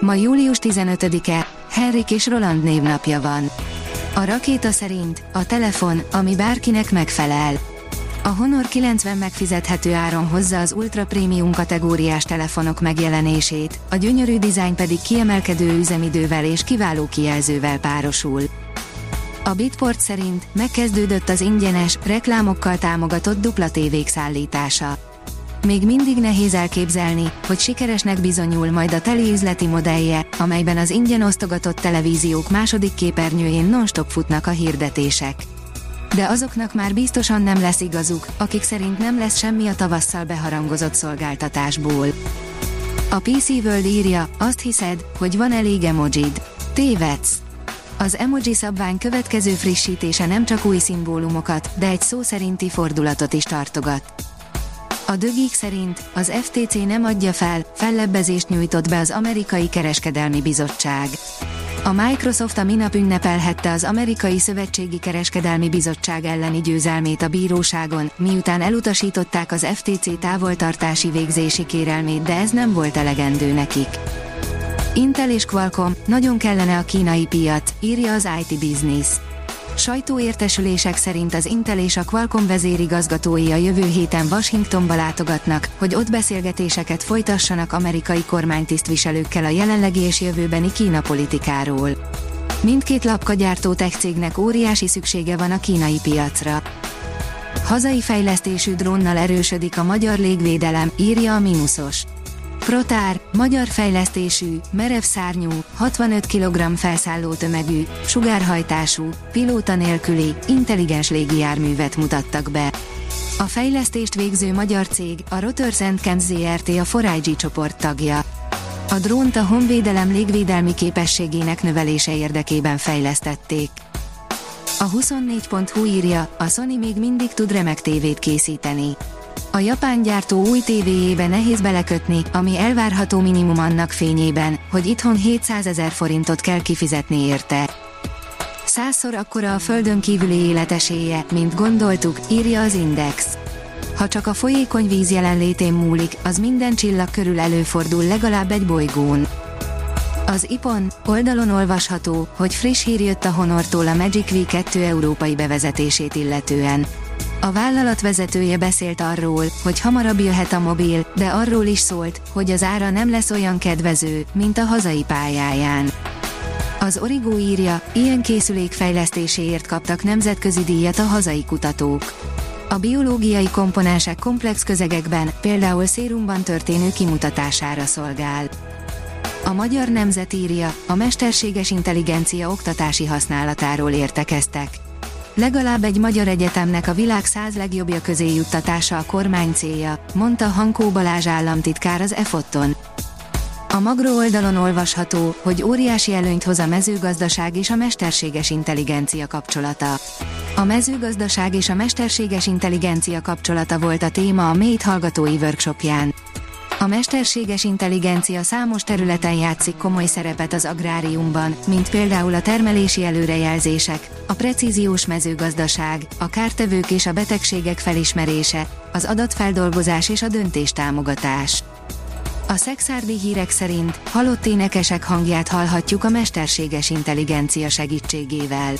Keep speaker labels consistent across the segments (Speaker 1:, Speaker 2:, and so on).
Speaker 1: Ma július 15-e, Henrik és Roland névnapja van. A rakéta szerint a telefon, ami bárkinek megfelel. A Honor 90 megfizethető áron hozza az ultra prémium kategóriás telefonok megjelenését, a gyönyörű dizájn pedig kiemelkedő üzemidővel és kiváló kijelzővel párosul. A Bitport szerint megkezdődött az ingyenes, reklámokkal támogatott dupla tévék szállítása. Még mindig nehéz elképzelni, hogy sikeresnek bizonyul majd a teli üzleti modellje, amelyben az ingyen osztogatott televíziók második képernyőjén non-stop futnak a hirdetések. De azoknak már biztosan nem lesz igazuk, akik szerint nem lesz semmi a tavasszal beharangozott szolgáltatásból. A PC World írja, azt hiszed, hogy van elég emojid. Tévedsz! Az emoji szabvány következő frissítése nem csak új szimbólumokat, de egy szó szerinti fordulatot is tartogat. A dögik szerint az FTC nem adja fel, fellebbezést nyújtott be az amerikai kereskedelmi bizottság. A Microsoft a minap ünnepelhette az amerikai szövetségi kereskedelmi bizottság elleni győzelmét a bíróságon, miután elutasították az FTC távoltartási végzési kérelmét, de ez nem volt elegendő nekik. Intel és Qualcomm, nagyon kellene a kínai piac, írja az IT Business. Sajtóértesülések szerint az Intel és a Qualcomm vezérigazgatói a jövő héten Washingtonba látogatnak, hogy ott beszélgetéseket folytassanak amerikai kormánytisztviselőkkel a jelenlegi és jövőbeni Kína politikáról. Mindkét lapkagyártó tech cégnek óriási szüksége van a kínai piacra. Hazai fejlesztésű drónnal erősödik a magyar légvédelem, írja a Minusos. Protár, magyar fejlesztésű, merev szárnyú, 65 kg felszálló tömegű, sugárhajtású, pilóta nélküli, intelligens légijárművet mutattak be. A fejlesztést végző magyar cég, a Rotors Camps ZRT a 4 csoport tagja. A drónt a honvédelem légvédelmi képességének növelése érdekében fejlesztették. A 24.hu írja, a Sony még mindig tud remek tévét készíteni. A japán gyártó új tévéjébe nehéz belekötni, ami elvárható minimum annak fényében, hogy itthon 700 ezer forintot kell kifizetni érte. Százszor akkora a földön kívüli életesélye, mint gondoltuk, írja az Index. Ha csak a folyékony víz jelenlétén múlik, az minden csillag körül előfordul legalább egy bolygón. Az IPON oldalon olvasható, hogy friss hír jött a Honortól a Magic V 2 európai bevezetését illetően. A vállalat vezetője beszélt arról, hogy hamarabb jöhet a mobil, de arról is szólt, hogy az ára nem lesz olyan kedvező, mint a hazai pályáján. Az Origo írja, ilyen készülék fejlesztéséért kaptak nemzetközi díjat a hazai kutatók. A biológiai komponensek komplex közegekben, például szérumban történő kimutatására szolgál. A magyar nemzet írja, a mesterséges intelligencia oktatási használatáról értekeztek. Legalább egy magyar egyetemnek a világ száz legjobbja közé juttatása a kormány célja, mondta Hankó Balázs államtitkár az EFOTTON. A Magro oldalon olvasható, hogy óriási előnyt hoz a mezőgazdaság és a mesterséges intelligencia kapcsolata. A mezőgazdaság és a mesterséges intelligencia kapcsolata volt a téma a Mate hallgatói workshopján. A mesterséges intelligencia számos területen játszik komoly szerepet az agráriumban, mint például a termelési előrejelzések, a precíziós mezőgazdaság, a kártevők és a betegségek felismerése, az adatfeldolgozás és a döntéstámogatás. A szexárdi hírek szerint halott énekesek hangját hallhatjuk a mesterséges intelligencia segítségével.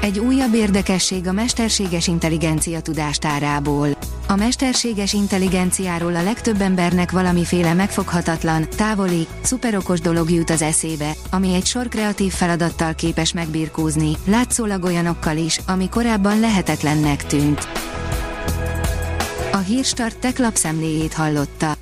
Speaker 1: Egy újabb érdekesség a mesterséges intelligencia tudástárából. A mesterséges intelligenciáról a legtöbb embernek valamiféle megfoghatatlan, távoli, szuperokos dolog jut az eszébe, ami egy sor kreatív feladattal képes megbirkózni, látszólag olyanokkal is, ami korábban lehetetlennek tűnt. A Hírstart tech lapszemléjét hallotta.